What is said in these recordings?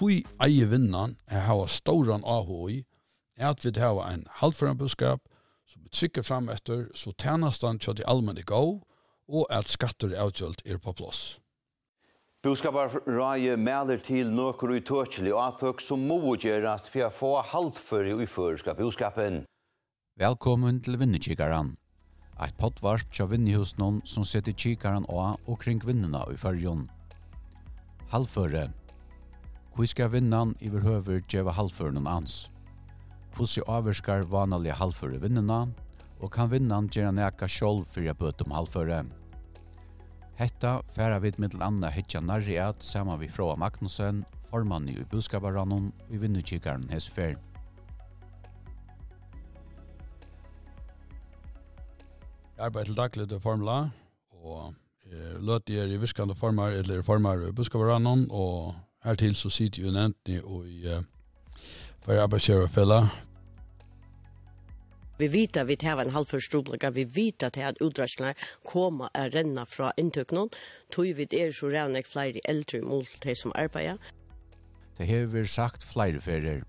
tui eie vinnan er hava stauran ahoi, er at vi hava ein halvføran buskap, som vi trykker fram etter, så tjenastan tja de allmenn i gau, og at skatter avgjølt er på plåss. Boskaparraje melder til nøkker utøkjelig atøk som må gjerast for å få halvføre i førerskap buskapen. Velkommen til vinnekikaren. Eit pottvarp tja vinnehusnån som setter kikaran av og kring vinnena i fyrjon. Halvføre Hvor skal vinnan i vår høver djeva halvføren ans? Hvordan avvarskar vanlige halvføre vinnena, og kan vinnan gjøre neka sjolv fyrir bøt om halvføre? Hetta færa vid middel anna hitja narri at saman vi fråa Magnussen, formann i budskaparanon og i vinnukikaren hesfer. Jeg arbeider til daglig til formla, og løte jeg i virkande formar, eller formar i budskaparanon, og Her til så sitter jo nevntene og i uh, for arbeidsgjørerfella. Vi vet at vi tar en halvførstroblaga, vi vet at at utdragsene kommer å renne fra inntøkene, tog vi det er så revnig flere eldre mot de som arbeider. Det har vi sagt flere ferier.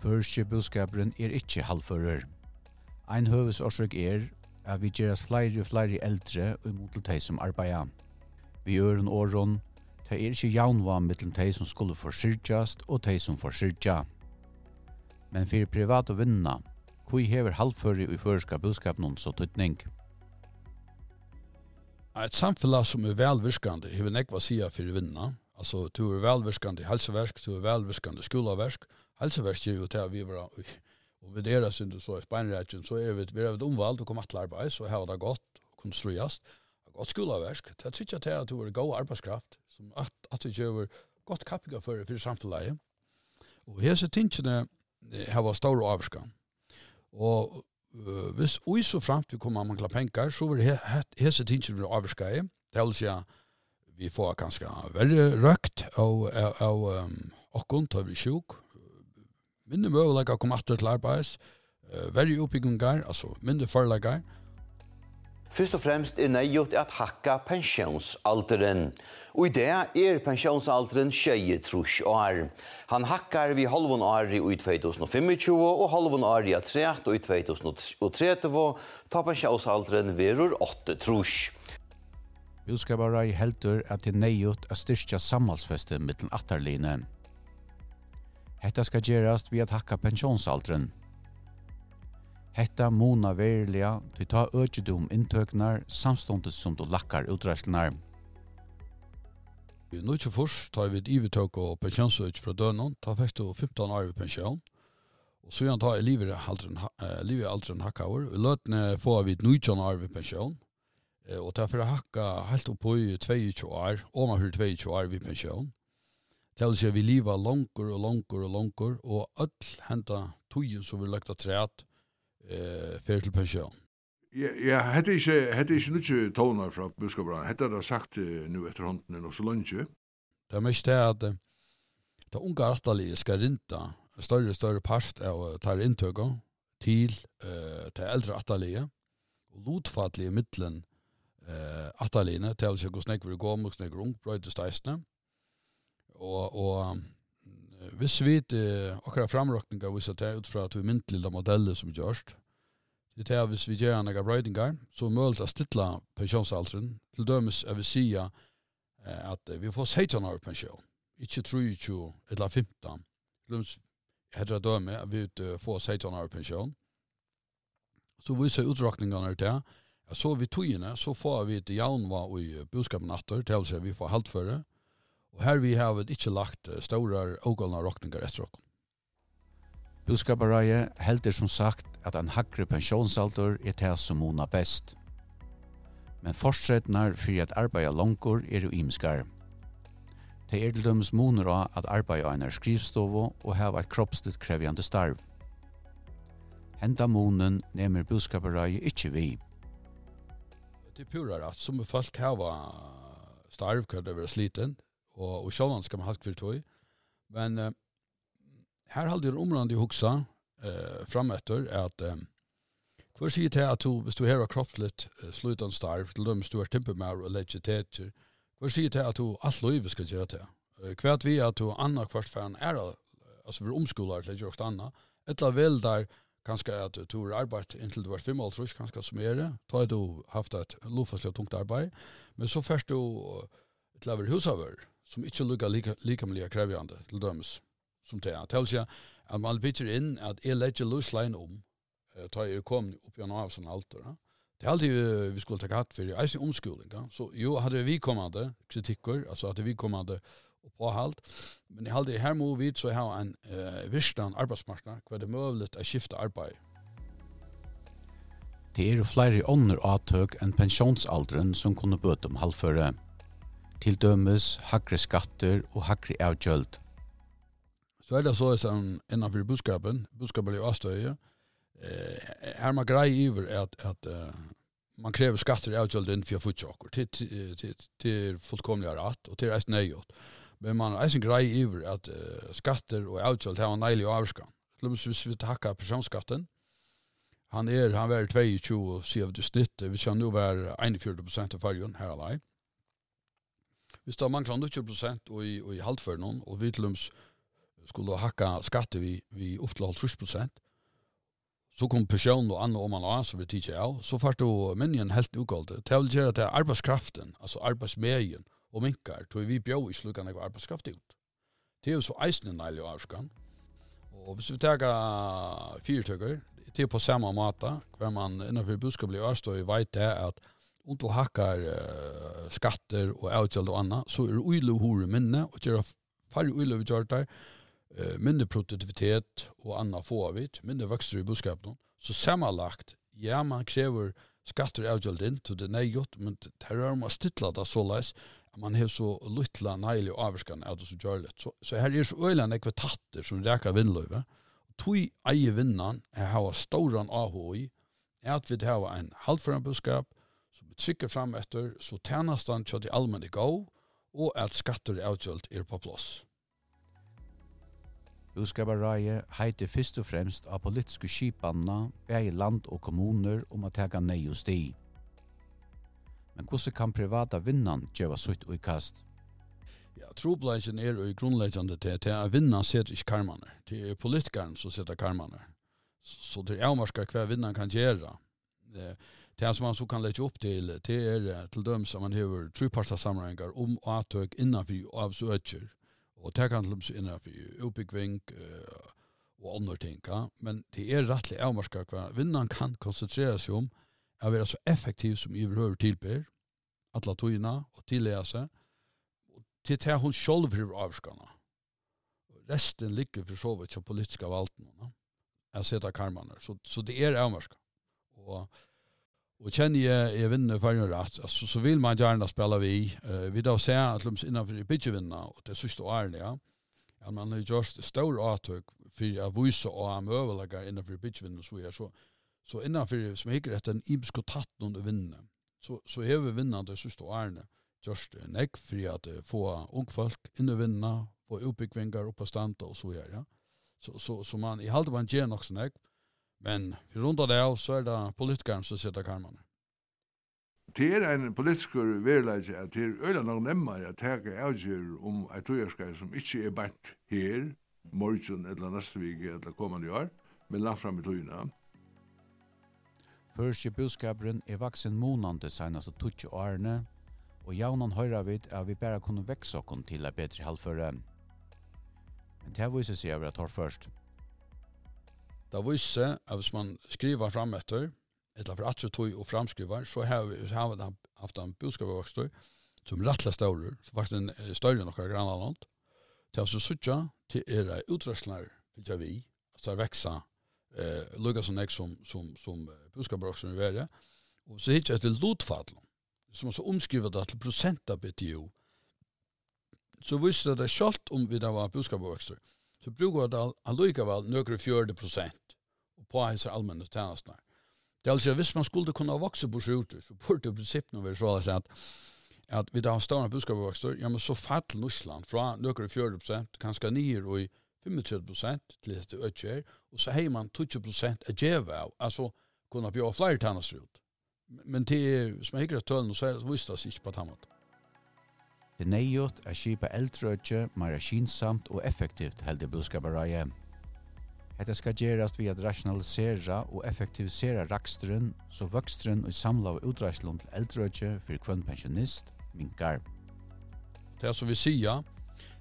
Første budskaperen er ikke halvfører. Ein høvesårsøk er at vi gjør oss flere og flere eldre og mot de som arbeider. Vi gjør en åren, Det er ikke jaunva mittlen de som skulle forsyrtjast og de som forsyrtja. Men for privat og vinna, hvor hever halvføri i føreska budskapen så tøytning? Et samfunn som er velvirkande, hever nekva sida for vinna, altså du er velvirkande helseversk, du er velvirkande skolaversk, helseversk er jo til at vi var og vi deres synd så i Spanien så er vi vi er vært omvalg og kom til arbeid, så har det gått og konstruerast, godt skolaversk, det er sikkert til at du er god arbeidskraft, som at, at vi gjør godt kappiga for, for samfunnet. Og hese tingene har vært stor avskan. Og uh, hvis ui så fremt vi kommer mangla penger, så vil he, he, hese tingene bli avskan. Det vil si at vi får kanskje veldig røkt av, av, av um, okkon, tar vi sjuk, mindre møvelegger kom etter til arbeids, uh, veldig oppbyggungar, altså mindre forlegger, og Fyrst og fremst er nøyot at hakka pensjonsalderen. Og i det er pensjonsalderen tjeje trus år. Han hakkar vi halvon år i 2025 og halvon år i 30 i 2030 ta pensjonsalderen verur 8 trus. Budskapare i heldur at det er nøyot at styrkja samhalsfeste mittel atterline. Hetta skal gjerast vi at hakka pensjonsalderen. Hetta mona verilega, du ta økjedom inntøknar, samståndet som du lakkar utreislenar. I ikke først tar vi et ivetøk og pensjonsøk fra døgnet, ta fikk du 15 år i pensjon, og så gjerne ta jeg livet alderen hakka år, og løtene får vi et nødvendig år i pensjon, og ta for å hakka helt opp i 22 år, og man hører 22 år i pensjon. Det vil si at vi lever langer og langer og langer, og alt hentet togjen som vi lagt av treet, eh fer til pensjon. Ja, ja, hade ikkje hade ikkje nokje tónar frá biskopran. Hetta er sagt nu eftir hondin og so lunge. Det mest er at ta unga artalige skal rinta større større part av tar inntøka til eh til eldre artalige og lotfatli i midten eh artaline til seg hos nekver mot nekver ung brøytesteisne og og Hvis vi vet akkurat framrøkninger viser det ut fra at vi myndelige modeller som gjørst, det er hvis vi gjør en brøydinger, så er mulig å stille pensjonsalteren, til dømes er vi sier at vi får 16 år pensjon, ikke 23 eller 15. Til dømes heter det døme at vi får 16 år pensjon. Så viser utrøkningene til, så vi togene, så får vi et jaunva i budskapen atter, til å si at vi får halvtføre, Og her vi har ikke lagt store ågålna råkningar etter oss. Buskaparaje helder som sagt at en hakre pensjonsalder er det som mona best. Men fortsetnar for at arbeida langkor er jo imskar. Det er til dømes moner av at arbeida einar skrivstovo og heva et kroppsligt krevjande starv. Henda monen nemer buskaparaje ikkje vi. Det er purar at som folk heva starv kan det være sliten, og, og sjálvan skal man halk for tøy. Men uh, her halde det omrande i hoksa eh, fram etter at um, hver sier til at du, hvis du her har kroppslitt eh, slutan starv, til dem du har timpemær og legiteter, hver sier til at du alt løyve skal gjøre til. Uh, kvært vi at du anna kvart færen er, altså vi omskolar til gjøre anna, etla vel der kanskje at du har arbeidt inntil du var 55, kanskje som er det, da har du haft et lovfastlig og tungt arbeid, men så først du til å være husavør, som ikke lukker lika, likamlige krevjande til dømes som det er. Til seg at man bytter inn at jeg legger løsleien om uh, ta jeg kom opp gjennom av sånn alter. Ja. Det er alltid vi skulle ta hatt for eisen omskoling. Ja. Så jo, hadde vi kommande kritikker, altså hadde vi kommande og påhalt, men jeg hadde her må vi så ha en uh, virkstand arbeidsmarknad, hva det er mulig å skifte arbeid. Det er flere ånder avtøk enn pensjonsalderen som kunne bøte om halvføre til dømes hakre skatter og hakre avgjøld. Så er det så som innanfor budskapen, budskapen er jo avstøye, eh, her man grei iver at, at uh, man krever skatter og avgjøld inn for å futsa okkur, til, til, til, til fullkomlig rett og til reist nøyot. Men man er eisen grei iver at uh, skatter og avgjøld har en neilig avskan. Lums hvis vi takkar personskatten, han er, han var 22 og sier vi det snitt, hvis han nå var 41 av fargen her alai, Det står mangler 90% og i, og i halvføren, og vi til skulle hakka skatte vi, vi upp til 50 prosent, Så kom person og andre om han har, så vi tidsi av. Så fart du minnen helt ukolde. Det vil gjøre til arbeidskraften, altså arbeidsmedien og minkar, tog vi bjå i slukan av arbeidskraft ut. Det er jo så eisen i neilig avskan. Og hvis vi tega fyrtøkker, det er på samme måte, hver man innenfor buskabli og avstå i veit det at om du hackar uh, skatter och avgjeld och annat så är det hore minne och gjør færre uilu vi gjør der, uh, minne produktivitet och annat av it, minne växter i budskapen så samanlagt, ja man krever skatter avgjeld in till det nejot men det er om å stytla det så läs man har så luttla nejlig avskan av det som gjør det så, så her er så øyla nekve tatter som räkar vindlöve tui eie vinnan er hava stóran ahoi, er at vi hava ein halvforan budskap, trykker fram etter så tjenestene i allmenn i gå, og at skatter er avgjølt er på plass. Utskaparraje heiter først og fremst av politiske skipanna, i land og kommuner om å tega nei og sti. Men hvordan kan privata vinnan gjøre sutt og kast? Ja, trobleisen er jo grunnleggende til at vinnan setter ikke karmane. Det er politikeren som setter karmane. Så det er avmarska hva vinnan kan gjøre. Det er Det som man så kan lägga upp till det är till dem som man har treparta samlingar om avtök innanför av söker. Och det kan till innanför uppbyggving uh, och andra ting. Ja. Men det är rättligt avmarska kvar. vinnan kan koncentrera sig om att vara så effektiv som överhuvud att Alla tojna och tilläsa. Och till det hon själv hur avskarna. Resten ligger för så vidt som politiska valten. Ja. Jag ser det karmaner. Så, så det är avmarska. Och Och kjenner jag jeg vinner for en rett, altså, så vill man gärna spela vi uh, vi då ser at de innenfor i pitch og och det du er det ja. Ja man har just stor avtøk för å vise og ha överlägga innenfor i vinna så är så så innanför som hickar att en ibsko tatt någon vinna. Så så är vi vinnande så är det. Just en ek för att få ung folk in i vinna få uppbyggvingar upp på stanta och så gör ja. Så så så man i halva man ger nog snack. Men vi rundar det av så er det politikeren som sitter karmene. Det er en politisk verleidje at det er øyla nok nemmere at å er avgjør om et togjerskei som ikke er bært her, morgen eller neste vik eller kommande år, men langt fram i togjerna. Først i budskaperen er vaksen månande senast og tutsi årene, og jaunan høyra vid at vi bare kunne vekse okken til et bedre halvføre. Men det viser seg over at hår først. Det viser at hvis man skriver fram etter, etter for atre tog og framskriver, så har vi, så har vi haft en budskapvokster som rettelig større, som faktisk en større enn noen grann annet. Til å sitte til er utrørsler, vil jeg vi, at det veksa eh, lukka som ek som, som, som budskapvokster vil være, og så hittar jeg til lotfadlen, som også omskriver det til prosent av BTO, så viser det selv om vi da var budskapvokster, så brukar det väl några 40 procent på hans allmänna tjänsterna. Det är alltså, hvis man skulle kunna växa på sjukhuset, så borde det princip nog vara så att at vi da har stående budskapet ja, men så fatt Nussland fra nøkere 40 prosent, kanskje nyer og i 25 prosent til dette øtjer, og så har man 20 prosent av djeve av, altså kunne bjøre flere tannes ut. Men til som jeg ikke har tølen, så er det vist oss ikke på tannet. Det er neiot er skipa eldrøtje, mer kinsamt og effektivt heldig i. Hetta skal gerast via at rationalisera og effektivisera raksteren, så vøksteren og samla av utreislån til eldrøtje for kvann pensjonist minkar. Det som vi sier,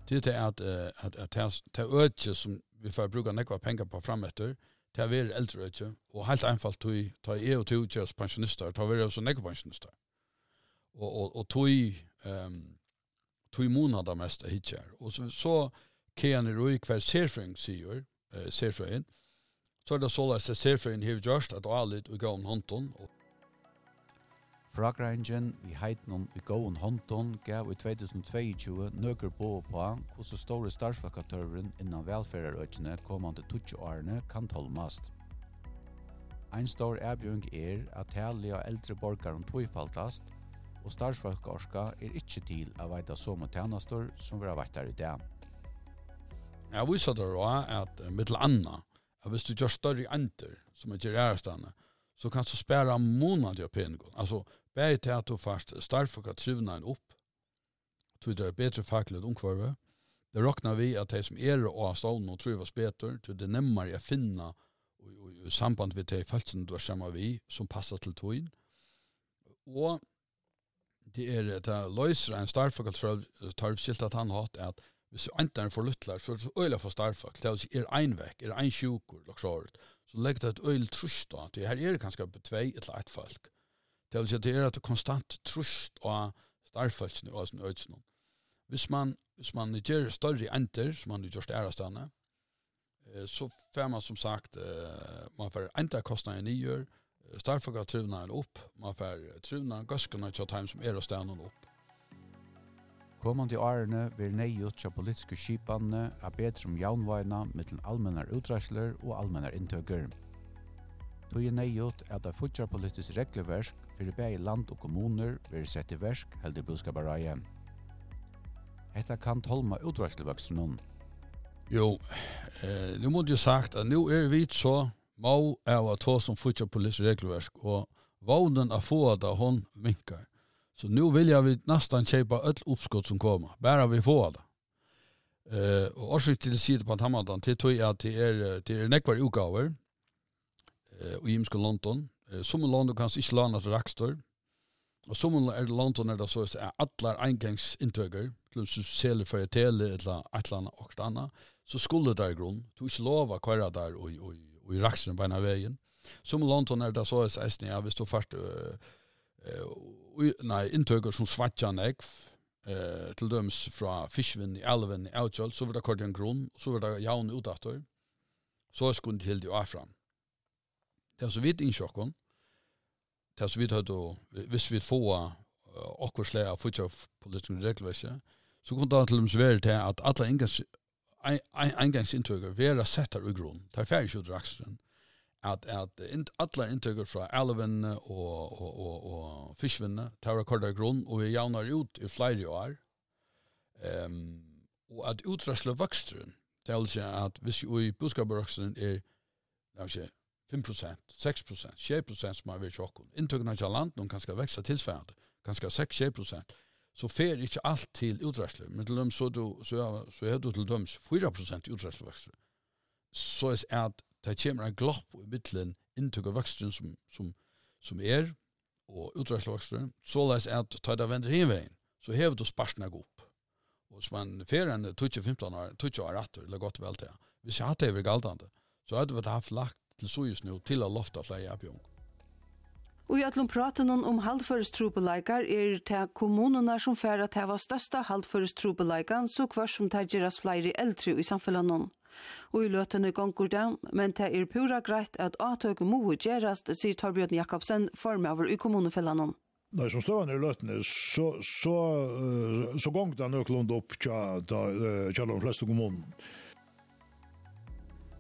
det er at, at, at, det er øtje som vi får bruka nekva penger på frametter, det er veri eldrøtje, og helt einfalt tog, ta er og tog utgjøres pensjonister, tog veri også nekva pensjonister. Og, og, og tog, um, tog månad det mest är hittar. Och så, så kan i roi kvar serfröng sier, eh, serfröng, så er det så att serfröng har gjort at allit och gav hånden. Och... Fragrangen i heitnon i gåen hånden gav i 2022 nøkker på på hvordan store starsfakatøren innan velferderøkene kommande 20 årene kan tolmast. Ein stor erbjøring er at herlige eldre borgere tøyfaltast – og starvsfolk orska er ikkje til å veida som og tjenester som vi har vært der i dag. Jeg viser det også at mittel anna, at hvis du gjør større enter, som er gjerrestene, så kan du spære til å pengå. Altså, bare til at du først starvfolk har trivna en opp, tror det er bedre faglig omkvarve, det råkner vi at de som er og har stålen og trivas bedre, til det nemmere å finne og, og, og samband med de følelsene du har sammen vi, som passer til togjen. Og det er det løyser en starfuckl tarvskilt at han hatt at hvis du ikke er for luttler, så er det øyla for starfuckl. Det er ein vekk, er ein sjukur, så legger det et øyla trusht da. Det her er det kanskje på tvei eller ett folk. Det vil si at det er et konstant trusht av starfucklene og sin øyne. Hvis man, hvis man gjør større enter, som man gjør større stedene, så får man som sagt, man får enter kostnader nye, starfolk av trivnaden opp, man får truna gøskene til time som er og stedene opp. Kommande årene vil nøyut til politiske skipene er bedre om jaunvøyene mittel allmennar utreisler og allmennar inntøkker. Tog er nøyut at det fortsatt politisk regleversk for begge land og kommuner vil sette i versk heldig budskapareie. Hetta kan tolma utreiselvøksen noen. Jo, eh, nu måtte du sagt at nu er vi så må er å ta som fortsatt polisregelverk, og vånen av få da hon minkar. Så nu vill jag vi nästan köpa öll uppskott som kommer. Bara vi får det. Eh och också till sidan på Hammardan till tog jag till er till er nekvar utgåvor. Eh och i London. Eh, som land kan sig landa till Rakstor. Och som är London är det så är alla engångsintrycker till så säljer för tele eller ett eller annat och annat så skulle där grund. Du inte lova köra där och och och i raxen på ena vägen. Som London är det så är det ja, visst då fast eh nei, intöker som svartja näck eh til døms fra Fishvin, i älven i Outjold så var det kort en grunn, så var det jaun utåt Så er skund til det afram. Det er så vidt inchocken. Det er så vidt då hvis vi får och släga fortsatt politiska regelverk så kunne det til dem svære til at alle engangsintøkker vera settar i grunn, tar færre kjødder aksen, at, at alle inntøkker fra elvene og, og, og, og fiskvinne tar rekordar grunn, og vi javnar ut i flere år, um, og at utrasla vøksteren, det er at hvis jo i budskapervøksteren er, det er ikke, 5%, 6%, 6% som har vært tjokken. Inntøkene av land, noen kan skal vekse tilsværende, kan skal 6-7% så fer ikke alt til utræsle. Men til dem så, du, så, ja, så er du til dem 4% utræslevekster. Så er at det kommer en glopp i middelen inntøk av veksten som, som, som er, og utræslevekster, så er at ta det vender hinveien, så hever du sparsene opp. Og som man fer en 20-15 år, 20 år etter, eller godt vel til, hvis jeg hatt det er galdande, så hadde vi haft lagt til sojus nå til å lofta flere oppgjøring. Og i atlom praten om haldførestrupeleikar er til kommunene som færa til var størsta haldførestrupeleikan, så hver som til gjeras flere eldre i samfellanon. Og i løtene gongur det, men det er pura greit at atøk må gjerast, sier Torbjørn Jakobsen, formøver i kommunefellanon. Nei, som støvende i løtene, så, så, så gong det nok lund opp til de fleste kommunene.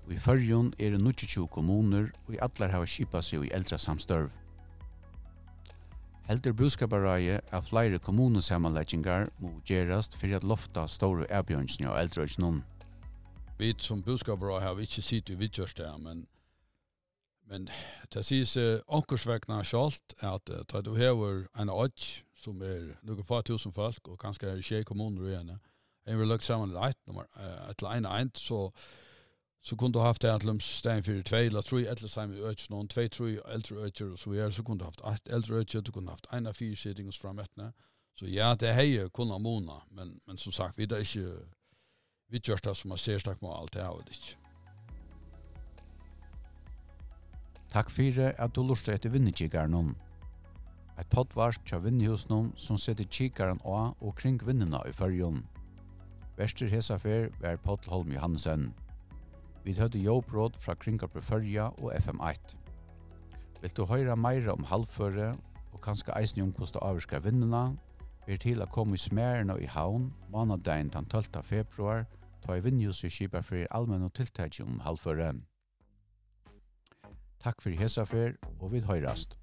Og I fyrjon er det 22 kommuner, og i allar hava kipa seg i eldra samstørv. Heldur buskaparæje av flere kommunesammanleggingar må gjerast fyrir at lofta store erbjørnsni og eldrøysnum. Vi som buskaparæje har vi ikke sitt i vidtjørste, men men det sies eh, ankersvekna sjalt at eh, du hever en odds som er noen få tusen folk og kanskje er tjej kommuner igjen, en vil lukke sammen et nummer, et eller annet, så så kunde du haft en lums stein för två eller tre eller så med öch någon två tre äldre öcher och så är så kunde haft ett äldre öcher du kunde haft ena fyra sittings fram så ja det hejer kunna mona men men som sagt vi det är inte vi görs det som man ser starkt med allt det här och det Takk fyrir at du lurte etter vinnekikaren om. Et poddvart tja vinnehusen som setter kikaren av og kring vinnena i fyrjon. Vester hesafer fer var Poddholm Johansen. Vi høyde jobbråd fra Kringkarpe Førja og FM1. Vil du høyra meira om halvføre og kanskje eisen om hvordan du avvirsker vinnene, er til å komme i smærene i havn mandagen den 12. februar, ta i vinnjus i kjipa for allmenn og tiltak om halvføre. Takk for hesa fer, og vi høyrast.